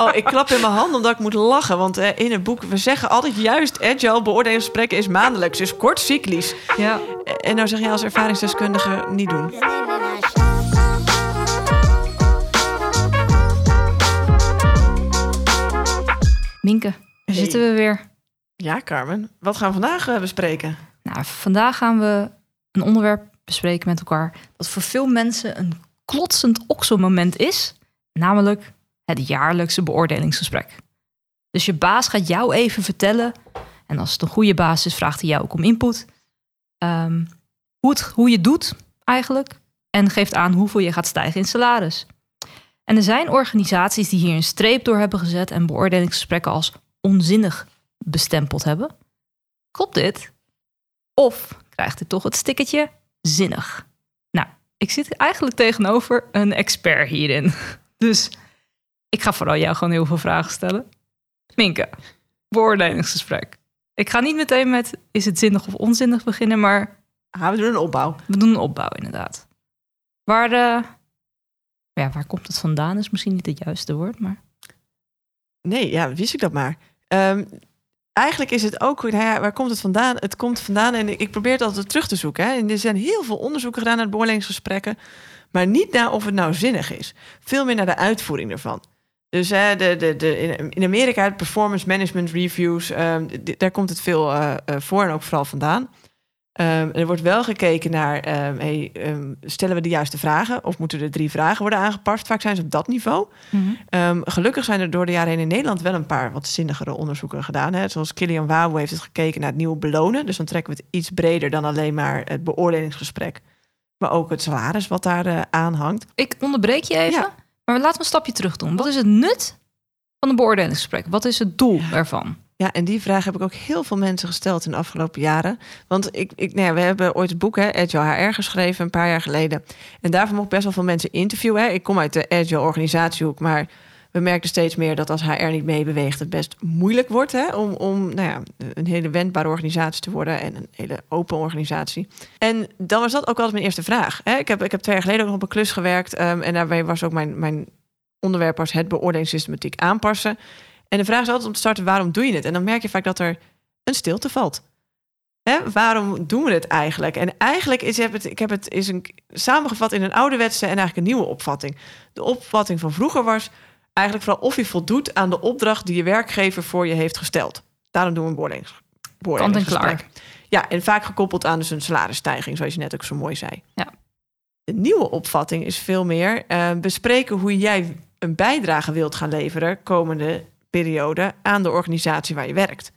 Oh, ik klap in mijn hand omdat ik moet lachen. Want eh, in het boek, we zeggen altijd juist... agile beoordelingsgesprekken is maandelijks. Dus kort cyclisch. Ja. En nou zeg je als ervaringsdeskundige niet doen. Minke, daar zitten we weer. Ja, Carmen. Wat gaan we vandaag eh, bespreken? Nou, vandaag gaan we een onderwerp bespreken met elkaar... dat voor veel mensen een klotsend okselmoment is. Namelijk het jaarlijkse beoordelingsgesprek. Dus je baas gaat jou even vertellen... en als het een goede baas is, vraagt hij jou ook om input... ehm, hoe, het, hoe je doet eigenlijk... en geeft aan hoeveel je gaat stijgen in salaris. En er zijn organisaties die hier een streep door hebben gezet... en beoordelingsgesprekken als onzinnig bestempeld hebben. Klopt dit? Of krijgt dit toch het stickertje zinnig? Nou, ik zit eigenlijk tegenover een expert hierin. Dus ik ga vooral jou gewoon heel veel vragen stellen. Minke, beoordelingsgesprek. Ik ga niet meteen met is het zinnig of onzinnig beginnen, maar Ah, we doen een opbouw. we doen een opbouw inderdaad. Waar, de, ja, waar komt het vandaan is misschien niet het juiste woord, maar Nee, ja, wist ik dat maar. Ehm, eigenlijk is het ook, nou ja, waar komt het vandaan? Het komt vandaan en ik, ik probeer het altijd terug te zoeken. Hè. En er zijn heel veel onderzoeken gedaan naar beoordelingsgesprekken, maar niet naar of het nou zinnig is. Veel meer naar de uitvoering ervan. Dus hè, de, de, de, in- Amerika, het performance management reviews, ehm, daar komt het veel eh, eh, voor en ook vooral vandaan. Ehm, er wordt wel gekeken naar, ehm, hey, stellen we de juiste vragen? Of moeten er drie vragen worden aangepast? Vaak zijn ze op dat niveau. Ehm, gelukkig zijn er door de jaren heen in Nederland wel een paar wat zinnigere onderzoeken gedaan. Hè? Zoals Kilian Wawu heeft het gekeken naar het nieuwe belonen. Dus dan trekken we het iets breder dan alleen maar het beoordelingsgesprek. Maar ook het salaris wat daar eh, aan hangt. ik onderbreek je even. Ja. Maar laten we een stapje terug doen. Wat is het nut van een beoordelingsgesprek? Wat is het doel ervan? Ja, en die vraag heb ik ook heel veel mensen gesteld in de afgelopen jaren. Want ik, ik, nou ja, we hebben ooit het boek hè, Agile HR geschreven, een paar jaar geleden. En daarvoor mocht best wel veel mensen interviewen. Hè. Ik kom uit de Agile organisatiehoek, maar we merken steeds meer dat als HR niet meebeweegt, het best moeilijk wordt hè, om, om nou ja, een hele wendbare organisatie te worden en een hele open organisatie. En dan was dat ook altijd mijn eerste vraag. Hè. Ik, heb, ik heb twee jaar geleden ook nog op een klus gewerkt ehm, en daarbij was ook mijn, mijn onderwerp was het beoordelingssystematiek aanpassen. En de vraag is altijd om te starten, waarom doe je het? En dan merk je vaak dat er een stilte valt. Waarom doen we het eigenlijk? En eigenlijk is het, ik heb het is een, samengevat in een ouderwetse en eigenlijk een nieuwe opvatting. De opvatting van vroeger was eigenlijk vooral of je voldoet aan de opdracht die je werkgever voor je heeft gesteld. Daarom doen we een beoordelings, beoordelingsgesprek. klaar. Ja, en vaak gekoppeld aan dus een salarisstijging, zoals je net ook zo mooi zei. Ja. De nieuwe opvatting is veel meer eh, bespreken hoe jij een bijdrage wilt gaan leveren komende periode aan de organisatie waar je werkt.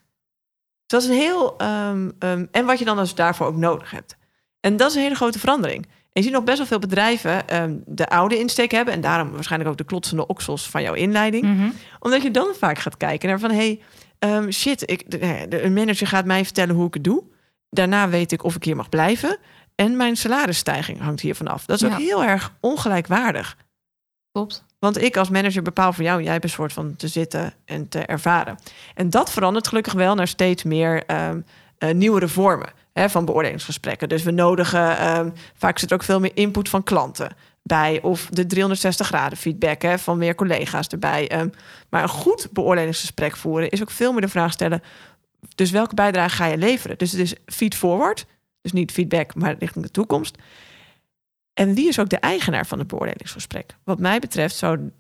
Dus dat is een heel. ehm, ehm, en wat je dan dus daarvoor ook nodig hebt. En dat is een hele grote verandering. En je ziet nog best wel veel bedrijven ehm, de oude insteek hebben. En daarom waarschijnlijk ook de klotsende oksels van jouw inleiding. Mhm. Omdat je dan vaak gaat kijken naar van... hey, ehm, shit, ik, de, de- een manager gaat mij vertellen hoe ik het doe. Daarna weet ik of ik hier mag blijven. En mijn salarisstijging hangt hiervan af. Dat is ook heel erg ongelijkwaardig. Klopt. Want ik als manager bepaal voor jou... jij hebt een soort van te zitten en te ervaren. En dat verandert gelukkig wel naar steeds meer ehm, eh, nieuwere vormen... Hè, van beoordelingsgesprekken. Dus we nodigen... ehm, vaak zit er ook veel meer input van klanten bij... of de 360 graden feedback hè, van meer collega's erbij. Ehm, maar een goed beoordelingsgesprek voeren... is ook veel meer de vraag stellen... dus welke bijdrage ga je leveren? Dus het is feed forward... Dus niet feedback, maar richting de toekomst. En wie is ook de eigenaar van het beoordelingsgesprek? Wat mij betreft zou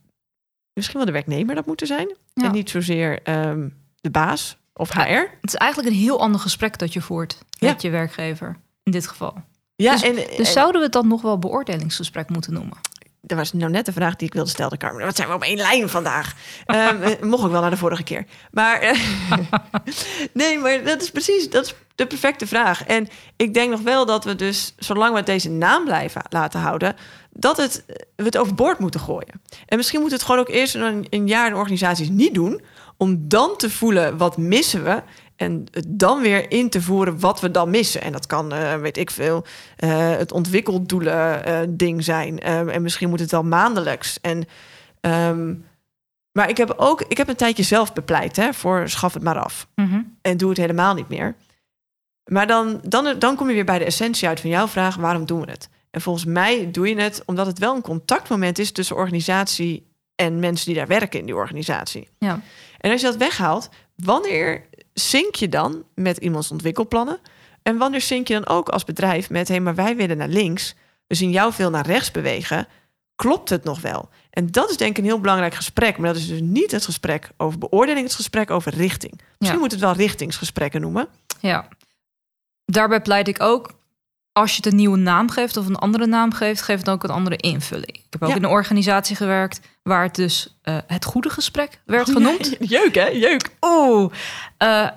misschien wel de werknemer dat moeten zijn. Ja. En niet zozeer ehm, de baas of HR. Het is eigenlijk een heel ander gesprek dat je voert Ja. met je werkgever. In dit geval. Ja, Dus- en, Dus en- zouden we het dan nog wel beoordelingsgesprek moeten noemen? dat was nou net de vraag die ik wilde stellen, Carmen. Wat zijn we op één lijn vandaag? Eh, mocht ik wel naar de vorige keer. Maar eh, nee, maar dat is precies dat is de perfecte vraag. En ik denk nog wel dat we dus, zolang we deze naam blijven laten houden, dat het, we het overboord moeten gooien. En misschien moeten we het gewoon ook eerst een, een jaar in organisaties niet doen, om dan te voelen wat missen we. En dan weer in te voeren wat we dan missen. En dat kan, eh, weet ik veel, eh, het ontwikkeldoelen eh, ding zijn. Ehm, en misschien moet het wel maandelijks. En, ehm, maar ik heb ook, ik heb een tijdje zelf bepleit hè, voor schaf het maar af. En doe het helemaal niet meer. Maar dan, dan, dan kom je weer bij de essentie uit van jouw vraag: waarom doen we het? En volgens mij doe je het omdat het wel een contactmoment is tussen organisatie en mensen die daar werken in die organisatie. Ja. En als je dat weghaalt, wanneer zink je dan met iemands ontwikkelplannen? En wanneer zink je dan ook als bedrijf met hé, hey, maar wij willen naar links, we zien jou veel naar rechts bewegen, klopt het nog wel? En dat is denk ik een heel belangrijk gesprek, maar dat is dus niet het gesprek over beoordeling, het gesprek over richting. Misschien Ja. moet het wel richtingsgesprekken noemen. Ja. Daarbij pleit ik ook, als je het een nieuwe naam geeft of een andere naam geeft, geef het ook een andere invulling. Ik heb ook Ja. in een organisatie gewerkt waar het dus eh, het goede gesprek werd genoemd. Jeuk, hè? Jeuk. Oeh. Eh,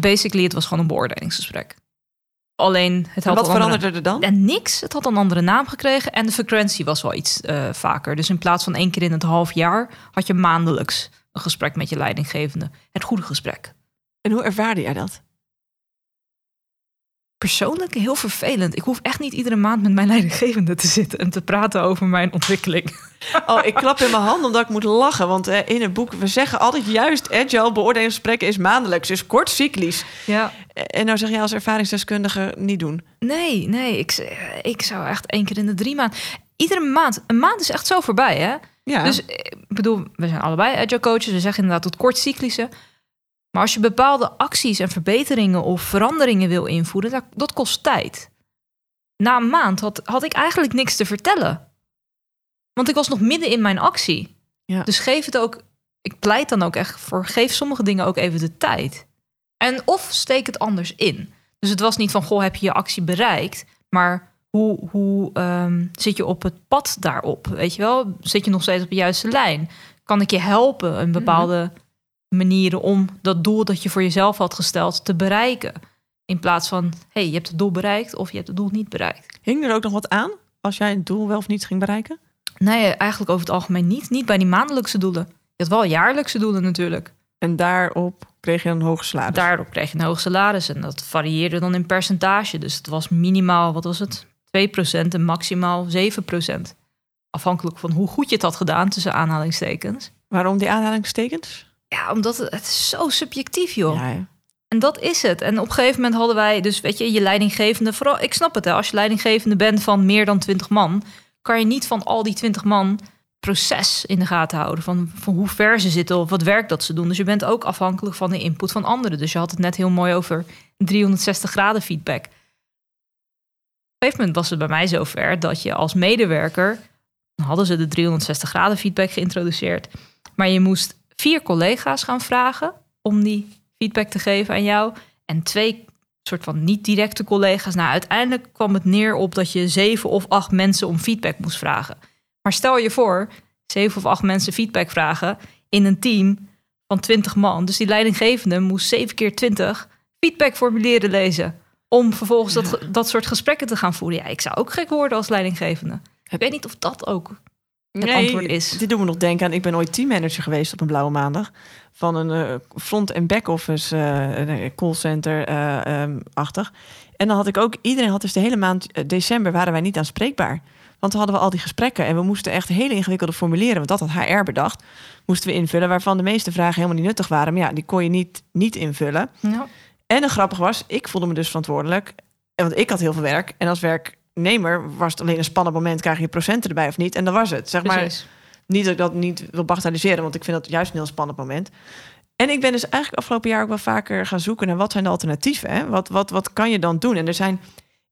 basically, het was gewoon een beoordelingsgesprek. Alleen, het En had wat een andere- veranderde er dan? En niks. Het had een andere naam gekregen en de frequentie was wel iets eh, vaker. Dus in plaats van één keer in het half jaar had je maandelijks een gesprek met je leidinggevende. Het goede gesprek. En hoe ervaarde jij dat? Persoonlijk heel vervelend. Ik hoef echt niet iedere maand met mijn leidinggevende te zitten en te praten over mijn ontwikkeling. Oh, ik klap in mijn hand omdat ik moet lachen. Want eh, in het boek, we zeggen altijd juist... agile beoordelingsgesprekken is maandelijks, is kort cyclisch. Ja. En nou zeg je als ervaringsdeskundige niet doen. Nee, nee. Ik, ik zou echt één keer in de drie maanden. Iedere maand. Een maand is echt zo voorbij, hè? Ja, Dus eh, ik bedoel, we zijn allebei agile coaches. We zeggen inderdaad tot kort cyclische. Maar als je bepaalde acties en verbeteringen of veranderingen wil invoeren, dat, dat kost tijd. Na een maand had, had ik eigenlijk niks te vertellen. Want ik was nog midden in mijn actie. Ja. Dus geef het ook, ik pleit dan ook echt voor, geef sommige dingen ook even de tijd. En of steek het anders in. Dus het was niet van, goh, heb je je actie bereikt? Maar hoe, hoe ehm, zit je op het pad daarop? Weet je wel? Zit je nog steeds op de juiste lijn? Kan ik je helpen in bepaalde manieren om dat doel dat je voor jezelf had gesteld te bereiken? In plaats van, hey, je hebt het doel bereikt of je hebt het doel niet bereikt. hing er ook nog wat aan als jij het doel wel of niet ging bereiken? Nee, eigenlijk over het algemeen niet. Niet bij die maandelijkse doelen. Je had wel jaarlijkse doelen natuurlijk. En daarop kreeg je een hoge salaris. Daardoor kreeg je een hoog salaris en dat varieerde dan in percentage. Dus het was minimaal, wat was het? 2% en maximaal 7%. Afhankelijk van hoe goed je het had gedaan, tussen aanhalingstekens. Waarom die aanhalingstekens? Ja, omdat het, het is zo subjectief, joh. Ja. En dat is het. En op een gegeven moment hadden wij, dus weet je, je leidinggevende, vooral, ik snap het, hè, als je leidinggevende bent van meer dan 20 man, kan je niet van al die 20 man proces in de gaten houden. Van, van hoe ver ze zitten of wat werk dat ze doen. Dus je bent ook afhankelijk van de input van anderen. Dus je had het net heel mooi over 360 graden feedback. Op een gegeven moment was het bij mij zover dat je als medewerker, dan hadden ze de 360 graden feedback geïntroduceerd, maar je moest vier collega's gaan vragen om die feedback te geven aan jou. En twee soort van niet directe collega's. Nou, uiteindelijk kwam het neer op dat je zeven of acht mensen om feedback moest vragen. Maar stel je voor, zeven of acht mensen feedback vragen in een team van 20 man. Dus die leidinggevende moest zeven keer 20 feedbackformulieren lezen. Om vervolgens dat, dat soort gesprekken te gaan voeren. Ja, ik zou ook gek worden als leidinggevende. Ik weet niet of dat ook het antwoord is. Dit doen we nog denken aan. Ik ben ooit teammanager geweest op een blauwe maandag. Van een eh, front- en back-office eh, nee, callcenter eh, ehm, achtig. En dan had ik ook, iedereen had dus de hele maand eh, december waren wij niet aanspreekbaar. Want dan hadden we al die gesprekken en we moesten echt hele ingewikkelde formulieren, want dat had HR bedacht, moesten we invullen, waarvan de meeste vragen helemaal niet nuttig waren. Maar ja, die kon je niet, niet invullen. Ja. En een grappig was, ik voelde me dus verantwoordelijk. En Want ik had heel veel werk. En als werknemer was het alleen een spannend moment, krijg je procenten erbij of niet. En dat was het. Zeg maar, niet dat ik dat niet wil bagatelliseren, want ik vind dat juist een heel spannend moment. En ik ben dus eigenlijk afgelopen jaar ook wel vaker gaan zoeken naar wat zijn de alternatieven. Hè? Wat, wat, wat kan je dan doen? En er zijn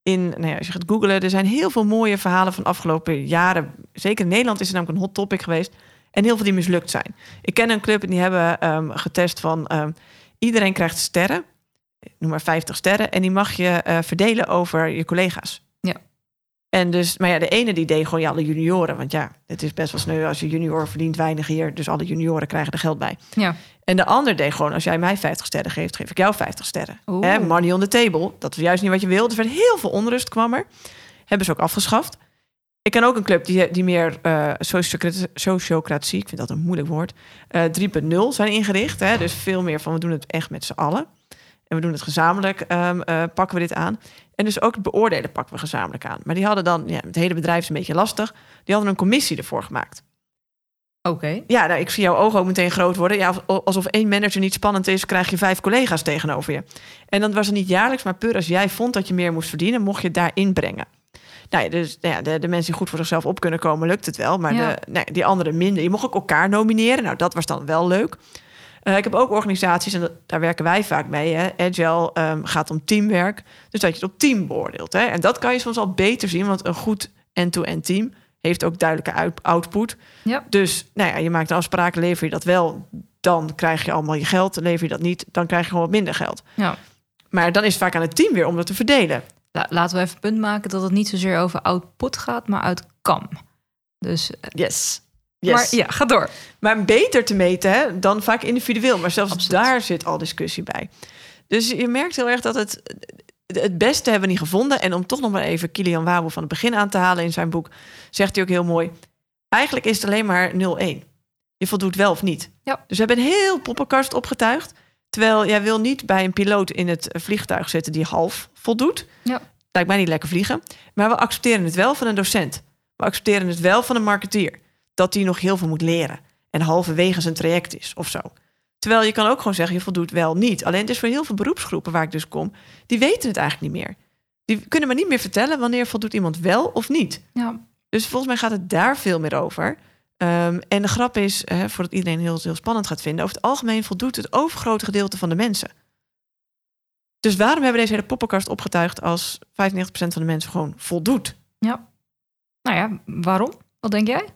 in, nou ja, als je gaat googlen, er zijn heel veel mooie verhalen van afgelopen jaren. Zeker in Nederland is het namelijk een hot topic geweest. En heel veel die mislukt zijn. Ik ken een club en die hebben ehm, getest van ehm, iedereen krijgt sterren. Noem maar 50 sterren. En die mag je eh, verdelen over je collega's. Ja. En dus, maar ja, de ene die deed gewoon ja, alle junioren. Want ja, het is best wel sneu als je junior verdient weinig hier. Dus alle junioren krijgen er geld bij. Ja. En de ander deed gewoon, als jij mij 50 sterren geeft, geef ik jou 50 sterren. Oeh. Money on the table. Dat was juist niet wat je wilde. Dus er werd heel veel onrust kwam er. Hebben ze ook afgeschaft. Ik ken ook een club die, die meer eh sociocratie, ik vind dat een moeilijk woord, eh 3.0 zijn ingericht. Hè? Dus veel meer van we doen het echt met z'n allen. En we doen het gezamenlijk, ehm, eh, pakken we dit aan. En dus ook het beoordelen pakken we gezamenlijk aan. Maar die hadden dan, ja, het hele bedrijf is een beetje lastig. Die hadden een commissie ervoor gemaakt. Oké. Ja, nou, ik zie jouw ogen ook meteen groot worden. Ja, of- alsof één manager niet spannend is, krijg je vijf collega's tegenover je. En dan was het niet jaarlijks, maar puur als jij vond dat je meer moest verdienen, mocht je het daarin brengen. Nou ja, dus ja, de, de mensen die goed voor zichzelf op kunnen komen, lukt het wel. Maar Ja. de, ja, die anderen minder. Je mocht ook elkaar nomineren. Nou, dat was dan wel leuk. Eh, ik heb ook organisaties, en dat- daar werken wij vaak mee. Hè. Agile ehm, gaat om teamwerk. Dus dat je het op team beoordeelt. Hè. En dat kan je soms al beter zien, want een goed end-to-end team heeft ook duidelijke uit- output. Ja. Dus nou ja, je maakt een afspraak, lever je dat wel, dan krijg je allemaal je geld. Lever je dat niet, dan krijg je gewoon wat minder geld. Ja. Maar dan is het vaak aan het team weer om dat te verdelen. La- laten we even punt maken dat het niet zozeer over output gaat, maar outcome. Dus, eh, Yes. Yes. maar ja, ga door. Maar beter te meten hè, dan vaak individueel. Maar zelfs Absoluut. daar zit al discussie bij. Dus je merkt heel erg dat het... Het beste hebben we niet gevonden. En om toch nog maar even Kilian Wabo van het begin aan te halen in zijn boek... zegt hij ook heel mooi... Eigenlijk is het alleen maar 0-1. Je voldoet wel of niet. Ja. Dus we hebben een heel poppenkast opgetuigd. Terwijl jij wil niet bij een piloot in het vliegtuig zitten... die half voldoet. Ja. Lijkt mij niet lekker vliegen. Maar we accepteren het wel van een docent. We accepteren het wel van een marketeer. Dat die nog heel veel moet leren. En halverwege zijn traject is of zo. Terwijl je kan ook gewoon zeggen, je voldoet wel niet. Alleen het is voor heel veel beroepsgroepen waar ik dus kom... die weten het eigenlijk niet meer. Die kunnen me niet meer vertellen wanneer voldoet iemand wel of niet. Ja, Dus volgens mij gaat het daar veel meer over. Ehm, en de grap is, hè, voordat iedereen heel, heel spannend gaat vinden... over het algemeen voldoet het overgrote gedeelte van de mensen. Dus waarom hebben we deze hele poppenkast opgetuigd... als 95% van de mensen gewoon voldoet? ja. Nou ja, waarom? Wat denk jij?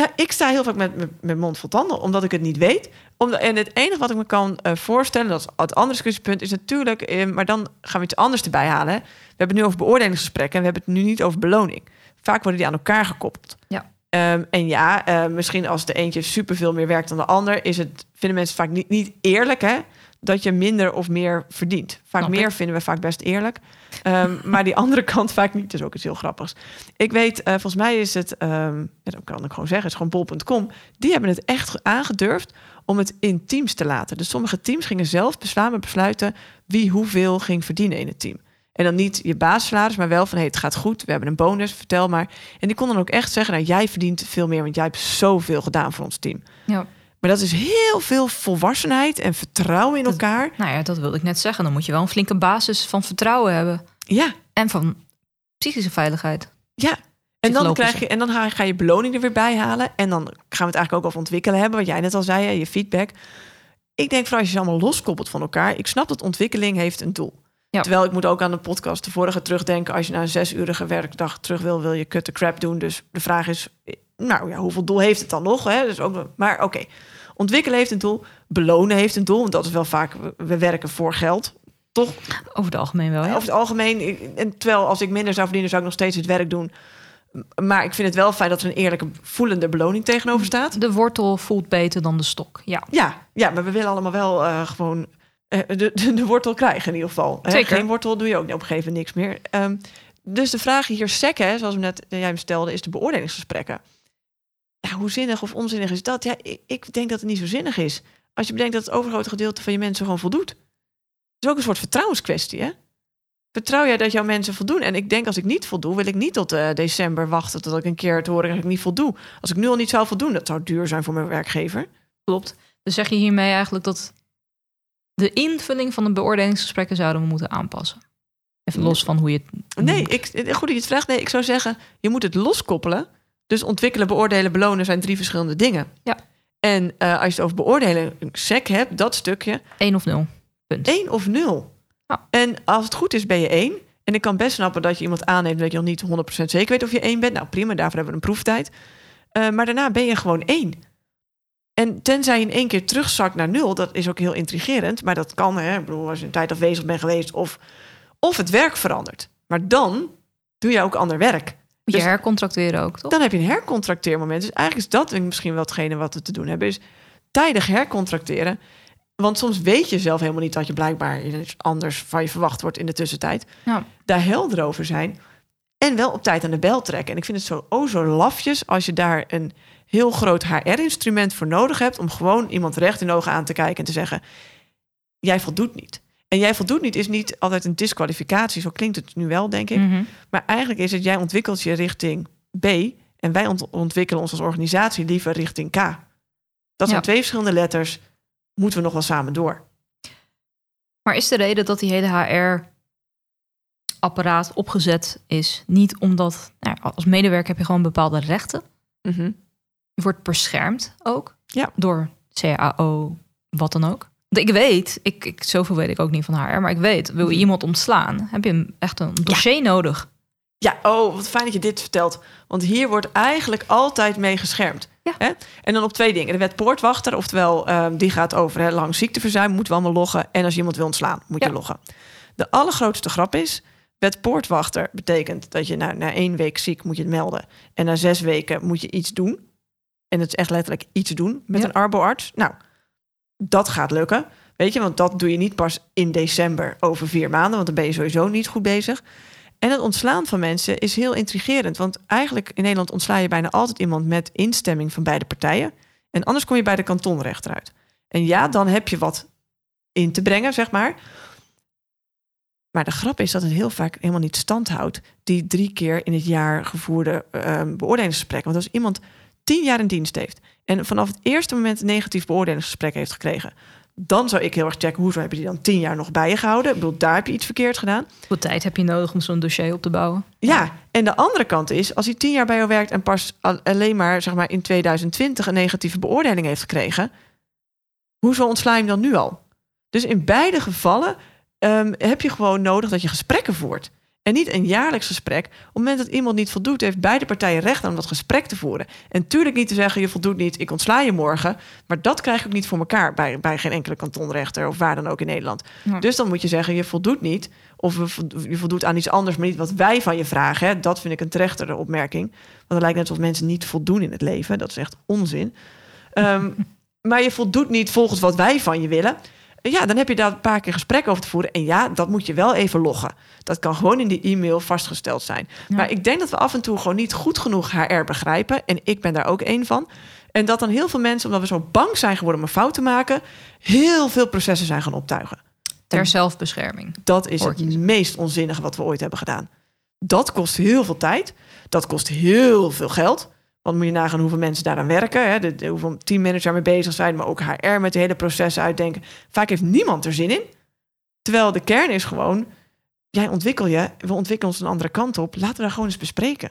Nou, ik sta heel vaak met met mijn mond vol tanden, omdat ik het niet weet. Omdat, en het enige wat ik me kan eh, voorstellen, dat is het andere discussiepunt, is natuurlijk, eh, maar dan gaan we iets anders erbij halen. We hebben het nu over beoordelingsgesprekken en we hebben het nu niet over beloning. Vaak worden die aan elkaar gekoppeld. Ja. Ehm, en ja, eh, misschien als de eentje superveel meer werkt dan de ander, is het, vinden mensen vaak niet, niet eerlijk, hè? Dat je minder of meer verdient. Vaak meer vinden we vaak best eerlijk. Ehm, maar die andere kant vaak niet. Dat is ook iets heel grappigs. Ik weet, eh, volgens mij is het, ehm, ja, dat kan ik gewoon zeggen, het is gewoon bol.com. Die hebben het echt aangedurfd om het in teams te laten. Dus sommige teams gingen zelf samen besluiten wie hoeveel ging verdienen in het team. En dan niet je basissalaris, maar wel van hey, het gaat goed, we hebben een bonus, vertel maar. En die konden dan ook echt zeggen, nou jij verdient veel meer, want jij hebt zoveel gedaan voor ons team. Ja. Maar dat is heel veel volwassenheid en vertrouwen in Dat- elkaar. Nou ja, dat wilde ik net zeggen. Dan moet je wel een flinke basis van vertrouwen hebben. Ja, En van psychische veiligheid. ja. En dan, krijg je, en dan ga- je beloning er weer bij halen. En dan gaan we het eigenlijk ook over ontwikkelen hebben. Wat jij net al zei, je feedback. Ik denk vooral als je ze allemaal loskoppelt van elkaar. Ik snap dat ontwikkeling heeft een doel. Ja. Terwijl ik moet ook aan de podcast de vorige terugdenken. Als je na een zesurige werkdag terug wil, wil je cut the crap doen. Dus de vraag is, nou ja, hoeveel doel heeft het dan nog? Hè? Dus ook, maar oké, ontwikkelen heeft een doel. Belonen heeft een doel. Want dat is wel vaak, we- we werken voor geld. Toch Over het algemeen wel, ja. over het algemeen, en terwijl als ik minder zou verdienen, zou ik nog steeds het werk doen. Maar ik vind het wel fijn dat er een eerlijke, voelende beloning tegenover staat. De wortel voelt beter dan de stok. Ja, Ja, ja maar we willen allemaal wel eh, gewoon eh, de, de, de wortel krijgen in ieder geval. Zeker. Geen wortel doe je ook op een gegeven moment niks meer. Ehm, dus de vraag hier sec, hè, zoals we net, jij me stelde, is de beoordelingsgesprekken. Hoe zinnig of onzinnig is dat? Ja, ik, ik denk dat het niet zo zinnig is. Als je bedenkt dat het overgrote gedeelte van je mensen gewoon voldoet. Het is ook een soort vertrouwenskwestie, hè? Vertrouw jij dat jouw mensen voldoen? En ik denk als ik niet voldoe, wil ik niet tot eh, december wachten tot ik een keer te horen dat ik niet voldoe. Als ik nu al niet zou voldoen, dat zou duur zijn voor mijn werkgever. klopt. Dus zeg je hiermee eigenlijk dat de invulling van de beoordelingsgesprekken zouden we moeten aanpassen? Even los van hoe je het Nee, ik, goed dat je het vraagt. Nee, ik zou zeggen, je moet het loskoppelen. Dus ontwikkelen, beoordelen, belonen zijn drie verschillende dingen. Ja. En eh, als je het over beoordelen, een sec hebt, dat stukje, Eén of nul. Punt. één of nul. Ja. En als het goed is, ben je één. En ik kan best snappen dat je iemand aanneemt dat je nog niet 100% zeker weet of je één bent. Nou prima, daarvoor hebben we een proeftijd. Eh, maar daarna ben je gewoon één. En tenzij je in één keer terugzakt naar nul, dat is ook heel intrigerend. Maar dat kan, hè. Ik bedoel, als je een tijd afwezig bent geweest of, of het werk verandert. Maar dan doe je ook ander werk. Moet je Dus- hercontracteren ook, toch? Dan heb je een hercontracteermoment. Dus eigenlijk is dat misschien wel hetgene wat we te doen hebben. Is tijdig hercontracteren. Want soms weet je zelf helemaal niet dat je blijkbaar iets anders van je verwacht wordt in de tussentijd. Ja. Daar helder over zijn. En wel op tijd aan de bel trekken. En ik vind het zo, oh zo lafjes als je daar een heel groot HR-instrument voor nodig hebt. om gewoon iemand recht in de ogen aan te kijken en te zeggen: Jij voldoet niet. En jij voldoet niet is niet altijd een disqualificatie. Zo klinkt het nu wel, denk ik. Mhm. Maar eigenlijk is het, jij ontwikkelt je richting B en wij ont- ontwikkelen ons als organisatie liever richting K. Dat zijn Ja. twee verschillende letters. Moeten we nog wel samen door? Maar is de reden dat die hele HR beoordelingsapparaat opgezet is. Niet omdat, nou, als medewerker heb je gewoon bepaalde rechten. Mhm. Je wordt beschermd ook. Ja. Door CAO, wat dan ook. Ik weet, ik, ik, zoveel weet ik ook niet van haar, maar ik weet, wil je Mhm. iemand ontslaan, heb je echt een dossier nodig. Ja, oh, wat fijn dat je dit vertelt. Want hier wordt eigenlijk altijd mee geschermd. Ja. Hè? En dan op twee dingen. De wet poortwachter, oftewel ehm, die gaat over hè, lang ziekteverzuim, moeten we allemaal loggen. En als je iemand wil ontslaan, moet je loggen. De allergrootste grap is, wet poortwachter betekent dat je nou, na één week ziek moet je het melden. En na zes weken moet je iets doen. En het is echt letterlijk iets doen met Ja. een arboarts. Nou, dat gaat lukken. Weet je, want dat doe je niet pas in december over vier maanden, want dan ben je sowieso niet goed bezig. En het ontslaan van mensen is heel intrigerend. Want eigenlijk in Nederland ontsla je bijna altijd iemand met instemming van beide partijen. En anders kom je bij de kantonrechter uit. En ja, dan heb je wat in te brengen, zeg maar. Maar de grap is dat het heel vaak helemaal niet stand houdt. Die drie keer in het jaar gevoerde ehm beoordelingsgesprek. Want als iemand tien jaar in dienst heeft. En vanaf het eerste moment een negatief beoordelingsgesprek heeft gekregen. dan zou ik heel erg checken. hoezo heb je die dan tien jaar nog bij je gehouden? Ik bedoel, daar heb je iets verkeerd gedaan. Hoeveel tijd heb je nodig om zo'n dossier op te bouwen? Ja, en de andere kant is, als hij tien jaar bij jou werkt en pas al- alleen maar, zeg maar in 2020 een negatieve beoordeling heeft gekregen, hoezo ontsla je hem dan nu al? Dus in beide gevallen ehm, heb je gewoon nodig dat je gesprekken voert. En niet een jaarlijks gesprek. Op het moment dat iemand niet voldoet, heeft beide partijen recht aan om dat gesprek te voeren. En tuurlijk niet te zeggen, je voldoet niet, ik ontsla je morgen. Maar dat krijg ik ook niet voor elkaar bij, bij geen enkele kantonrechter of waar dan ook in Nederland. Ja. Dus dan moet je zeggen, je voldoet niet. Of je voldoet aan iets anders, maar niet wat wij van je vragen. Hè. Dat vind ik een terechtere opmerking. Want het lijkt net alsof mensen niet voldoen in het leven. Dat is echt onzin. Ehm, maar je voldoet niet volgens wat wij van je willen. Ja, dan heb je daar een paar keer gesprek over te voeren. En ja, dat moet je wel even loggen. Dat kan gewoon in die e-mail vastgesteld zijn. Ja. Maar ik denk dat we af en toe gewoon niet goed genoeg HR begrijpen. En ik ben daar ook één van. En dat dan heel veel mensen, omdat we zo bang zijn geworden om een fout te maken, heel veel processen zijn gaan optuigen. Ter zelfbescherming. Dat is het meest onzinnige wat we ooit hebben gedaan. Dat kost heel veel tijd. Dat kost heel veel geld. Want moet je nagaan hoeveel mensen daaraan werken. Hè? De, de- hoeveel teammanager mee bezig zijn. Maar ook HR met de hele processen uitdenken. Vaak heeft niemand er zin in. Terwijl de kern is gewoon... Jij ontwikkel je, we ontwikkelen ons een andere kant op. Laten we daar gewoon eens bespreken.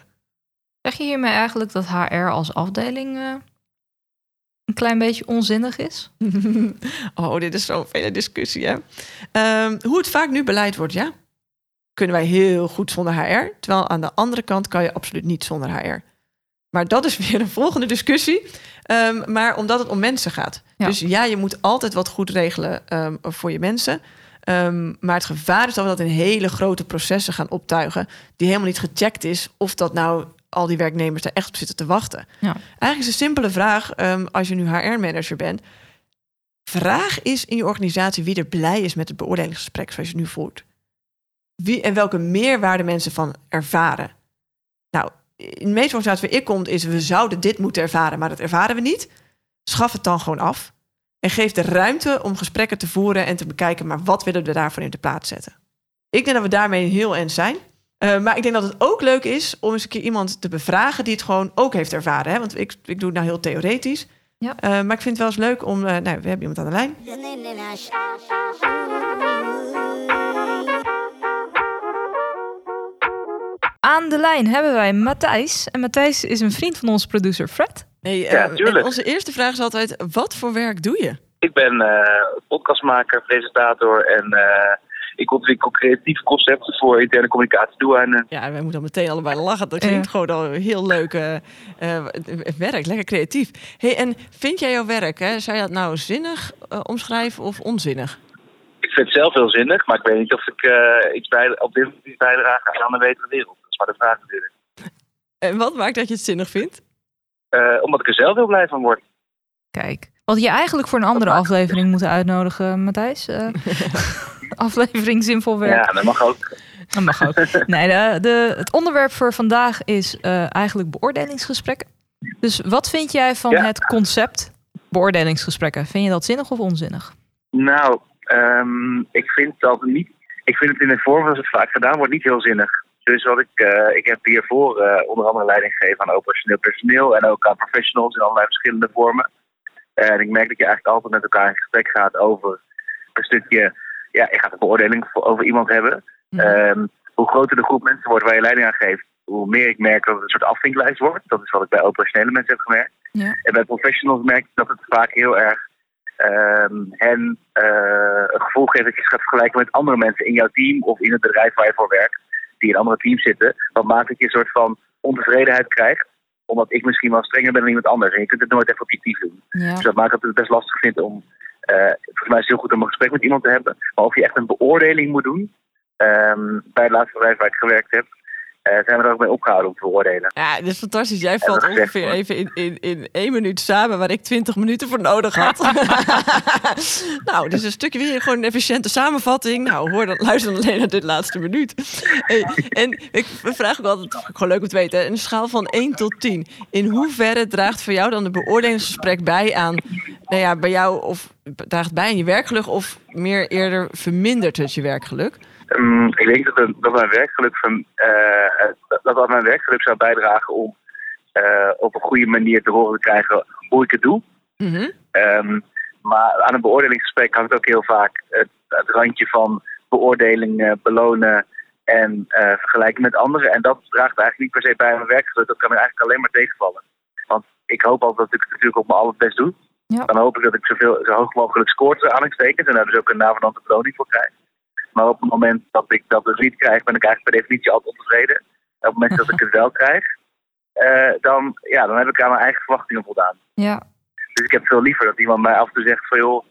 Zeg je hiermee eigenlijk dat HR als afdeling eh, een klein beetje onzinnig is? oh, dit is zo'n vele discussie, hè? Ehm, hoe het vaak nu beleid wordt, ja. Kunnen wij heel goed zonder HR. Terwijl aan de andere kant kan je absoluut niet zonder HR. Maar dat is weer een volgende discussie. Ehm, maar omdat het om mensen gaat. Ja. Dus ja, je moet altijd wat goed regelen ehm, voor je mensen. Ehm, maar het gevaar is dat we dat in hele grote processen gaan optuigen... die helemaal niet gecheckt is of dat nou al die werknemers er echt op zitten te wachten. Ja. Eigenlijk is een simpele vraag, als je nu HR-manager bent... vraag is in je organisatie wie er blij is met het beoordelingsgesprek zoals je het nu voert. Wie en welke meerwaarde mensen van ervaren. In de meeste organisaties waar ik kom is... we zouden dit moeten ervaren, maar dat ervaren we niet. Schaf het dan gewoon af. En geef de ruimte om gesprekken te voeren en te bekijken... maar wat willen we daarvoor in de plaats zetten? Ik denk dat we daarmee heel eens zijn. Uh, maar ik denk dat het ook leuk is om eens een keer iemand te bevragen... die het gewoon ook heeft ervaren. Hè? Want ik, ik doe het nou heel theoretisch. Ja. Uh, maar ik vind het wel eens leuk om... Uh, nou, we hebben iemand aan de lijn. Aan de lijn hebben wij Matthijs. En Matthijs is een vriend van onze producer Fred. Hey, Ja, uh, tuurlijk. onze eerste vraag is altijd: wat voor werk doe je? Ik ben eh, podcastmaker, presentator en eh, ik ontwikkel creatieve concepten voor interne communicatiedoeleinden. Ja, wij moeten al meteen allebei lachen. Dat klinkt Ja. gewoon al heel leuk eh, eh, werk, lekker creatief. Hey, en vind jij jouw werk, hè, zou je dat nou zinnig eh, omschrijven of onzinnig? Ik vind het zelf heel zinnig, maar ik weet niet of ik eh, iets bij, op dit moment iets bijdrage aan een betere wereld. Dat is maar de vraag natuurlijk. En wat maakt dat je het zinnig vindt? Eh, omdat ik er zelf heel blij van word. Kijk, wat je eigenlijk voor een andere aflevering moeten uitnodigen, Matthijs. Eh, aflevering zinvol werk. Ja, dat mag ook. Dat mag ook. Nee, de, de, het onderwerp voor vandaag is eh, eigenlijk beoordelingsgesprekken. Dus wat vind jij van Ja. het concept beoordelingsgesprekken? Vind je dat zinnig of onzinnig? Nou, ehm, ik vind dat niet. Ik vind het in de vorm zoals het vaak gedaan wordt niet heel zinnig. Dus wat ik, eh, ik heb hiervoor eh, onder andere leiding gegeven aan operationeel personeel en ook aan professionals in allerlei verschillende vormen. En ik merk dat je eigenlijk altijd met elkaar in gesprek gaat over een stukje. Ja, je gaat een beoordeling over iemand hebben. Mhm. Ehm, hoe groter de groep mensen wordt waar je leiding aan geeft, hoe meer ik merk dat het een soort afvinklijst wordt. Dat is wat ik bij operationele mensen heb gemerkt. Ja. En bij professionals merk ik dat het vaak heel erg ehm, hen eh, een gevoel geeft dat je gaat vergelijken met andere mensen in jouw team of in het bedrijf waar je voor werkt, die in andere teams zitten. Wat maakt dat je een soort van ontevredenheid krijgt, omdat ik misschien wel strenger ben dan iemand anders. En je kunt het nooit echt objectief doen. Ja. Dus dat maakt dat het best lastig vindt om. eh, volgens mij is het heel goed om een gesprek met iemand te hebben. Maar of je echt een beoordeling moet doen. ehm, bij het laatste bedrijf waar ik gewerkt heb. Zijn we er ook mee opgehouden om te beoordelen. Ja, dit is fantastisch. Jij dat valt gezegd ongeveer even in, in, in één minuut samen waar ik twintig minuten voor nodig had. nou, dus een stukje weer gewoon een efficiënte samenvatting. Nou, hoor dan, luister dan alleen naar dit laatste minuut. Hey, en ik vraag ook altijd, gewoon leuk om te weten, een schaal van 1 tot 10. In hoeverre draagt voor jou dan een beoordelingsgesprek bij aan, nou ja, bij jou of draagt bij aan je werkgeluk of meer eerder vermindert het je werkgeluk? Ehm, ik denk dat, het- dat, mijn werkgeluk van, eh, dat, dat mijn werkgeluk zou bijdragen om eh, op een goede manier te horen te krijgen hoe ik het doe. Mhm. Ehm, maar aan een beoordelingsgesprek hangt ook heel vaak het, het randje van beoordeling, eh, belonen en eh, vergelijken met anderen. En dat draagt eigenlijk niet per se bij aan mijn werkgeluk. Dat kan me eigenlijk alleen maar tegenvallen. Want ik hoop altijd dat ik het natuurlijk op mijn allerbest doe. Ja. Dan hoop ik dat ik zoveel, zo hoog mogelijk scoor tussen aanhalingstekens en daar dus ook een navenante beloning voor krijg. Maar op het moment dat ik dat dus niet krijg, ben ik eigenlijk per definitie altijd ontevreden. En op het moment dat ik het wel krijg, eh, dan, ja, dan heb ik aan mijn eigen verwachtingen voldaan. Ja. Dus ik heb veel liever dat iemand mij af en toe zegt van joh,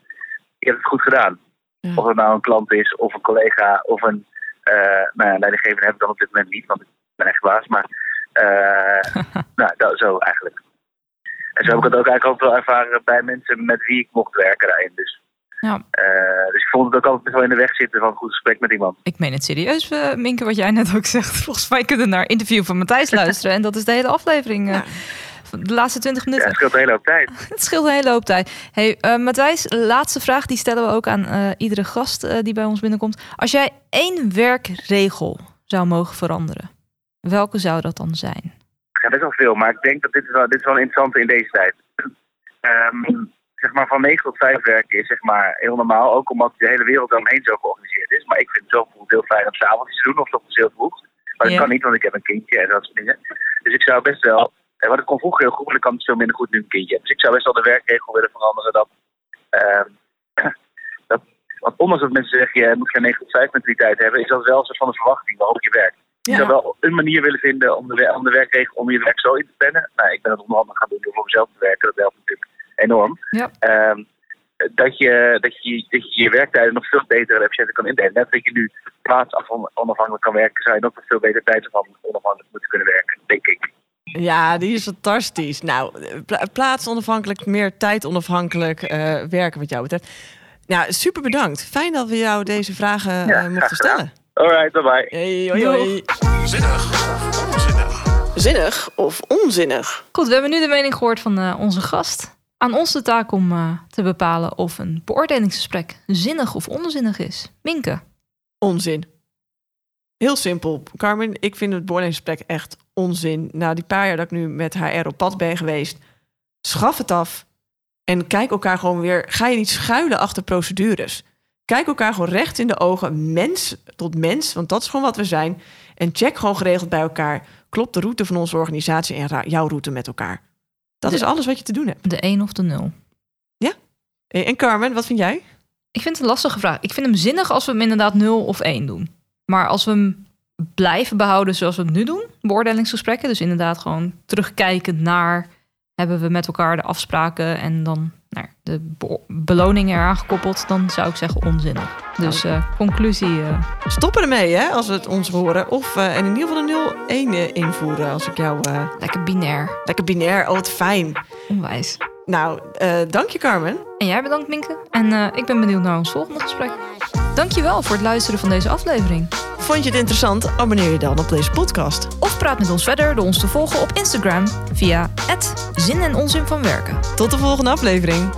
je hebt het goed gedaan. Ja. Of het nou een klant is, of een collega, of een eh nou ja, leidinggevende heb ik dan op dit moment niet, want ik ben echt baas. Maar eh, nou, dat, zo eigenlijk. En zo heb ik het ook eigenlijk altijd wel ervaren bij mensen met wie ik mocht werken daarin. Dus, Ja. eh, dus ik vond het ook altijd wel in de weg zitten van een goed gesprek met iemand. Ik meen het serieus, eh, Minke, wat jij net ook zegt. Volgens mij kunnen we naar interview van Matthijs luisteren. En dat is de hele aflevering. eh, Ja. van de laatste 20 Ja, minuten. het scheelt een hele hoop tijd. Het scheelt een hele hoop tijd. Hey, eh, Matthijs, laatste vraag. Die stellen we ook aan eh, iedere gast eh, die bij ons binnenkomt. Als jij één werkregel zou mogen veranderen, welke zou dat dan zijn? Ja, best wel veel, maar ik denk dat dit is wel, dit is wel een interessante in deze tijd. Ehm, zeg maar van 9 tot 5 werken is zeg maar heel normaal, ook omdat de hele wereld daaromheen zo georganiseerd is. Maar ik vind het zo bijvoorbeeld heel fijn om s'avonds te doen of toch heel vroeg. Maar dat Ja. kan niet, want ik heb een kindje en dat soort dingen. Dus ik zou best wel, en wat ik kon vroeger heel goed, maar ik kan het veel minder goed nu een kindje heb. Dus ik zou best wel de werkregel willen veranderen dat, ehm, dat want ondanks dat mensen zeggen, je moet geen 9 tot 5 mentaliteit hebben, is dat wel een soort van een verwachting waarop je werkt. Je zou wel een manier willen vinden om de, om de werkregel, om je werk zo in te plannen. Nou, ik ben het onder andere gaan doen door voor mezelf te werken. Dat helpt natuurlijk enorm. Ja. Ehm, dat, je, dat, je, dat je je werktijden nog veel beter en efficiënter kan indelen. Net dat je nu plaatsaf onafhankelijk kan werken, zou je nog veel beter tijd van onafhankelijk moeten kunnen werken, denk ik. Ja, die is fantastisch. Nou, pla plaatsonafhankelijk, meer tijdonafhankelijk eh, werken wat jou betreft. Nou, super bedankt. Fijn dat we jou deze vragen eh, mochten stellen. Alright, bye bye. Hey, hoi, hoi. Zinnig of onzinnig? Zinnig of onzinnig? Goed, we hebben nu de mening gehoord van eh, onze gast. Aan ons de taak om eh, te bepalen of een beoordelingsgesprek zinnig of onzinnig is. Minke. Onzin. Heel simpel. Carmen, ik vind het beoordelingsgesprek echt onzin. Nou, die paar jaar dat ik nu met HR op pad ben geweest, schaf het af. En kijk elkaar gewoon weer. Ga je niet schuilen achter procedures. Kijk elkaar gewoon recht in de ogen, mens tot mens, want dat is gewoon wat we zijn. En check gewoon geregeld bij elkaar. Klopt de route van onze organisatie en jouw route met elkaar? Dat is Ja. alles wat je te doen hebt. De 1 of de 0. En en Carmen, wat vind jij? Ik vind het een lastige vraag. Ik vind hem zinnig als we hem inderdaad 0 of 1 doen. Maar als we hem blijven behouden zoals we het nu doen, beoordelingsgesprekken, dus inderdaad gewoon terugkijkend naar hebben we met elkaar de afspraken en dan ja, de be- beloning eraan gekoppeld, dan zou ik zeggen onzinnig. Dus eh, conclusie, eh, Stoppen ermee, hè, als we het ons horen. Of eh, en in ieder geval een 0-1 eh, invoeren, als ik jou... lekker binair, lekker binair, oh wat fijn. onwijs. Nou, dank je Carmen. En jij bedankt Minke. En ik ben benieuwd naar ons volgende gesprek. Dankjewel voor het luisteren van deze aflevering. Vond je het interessant? Abonneer je dan op deze podcast. Of praat met ons verder door ons te volgen op Instagram via zin en onzin van werken. Tot de volgende aflevering.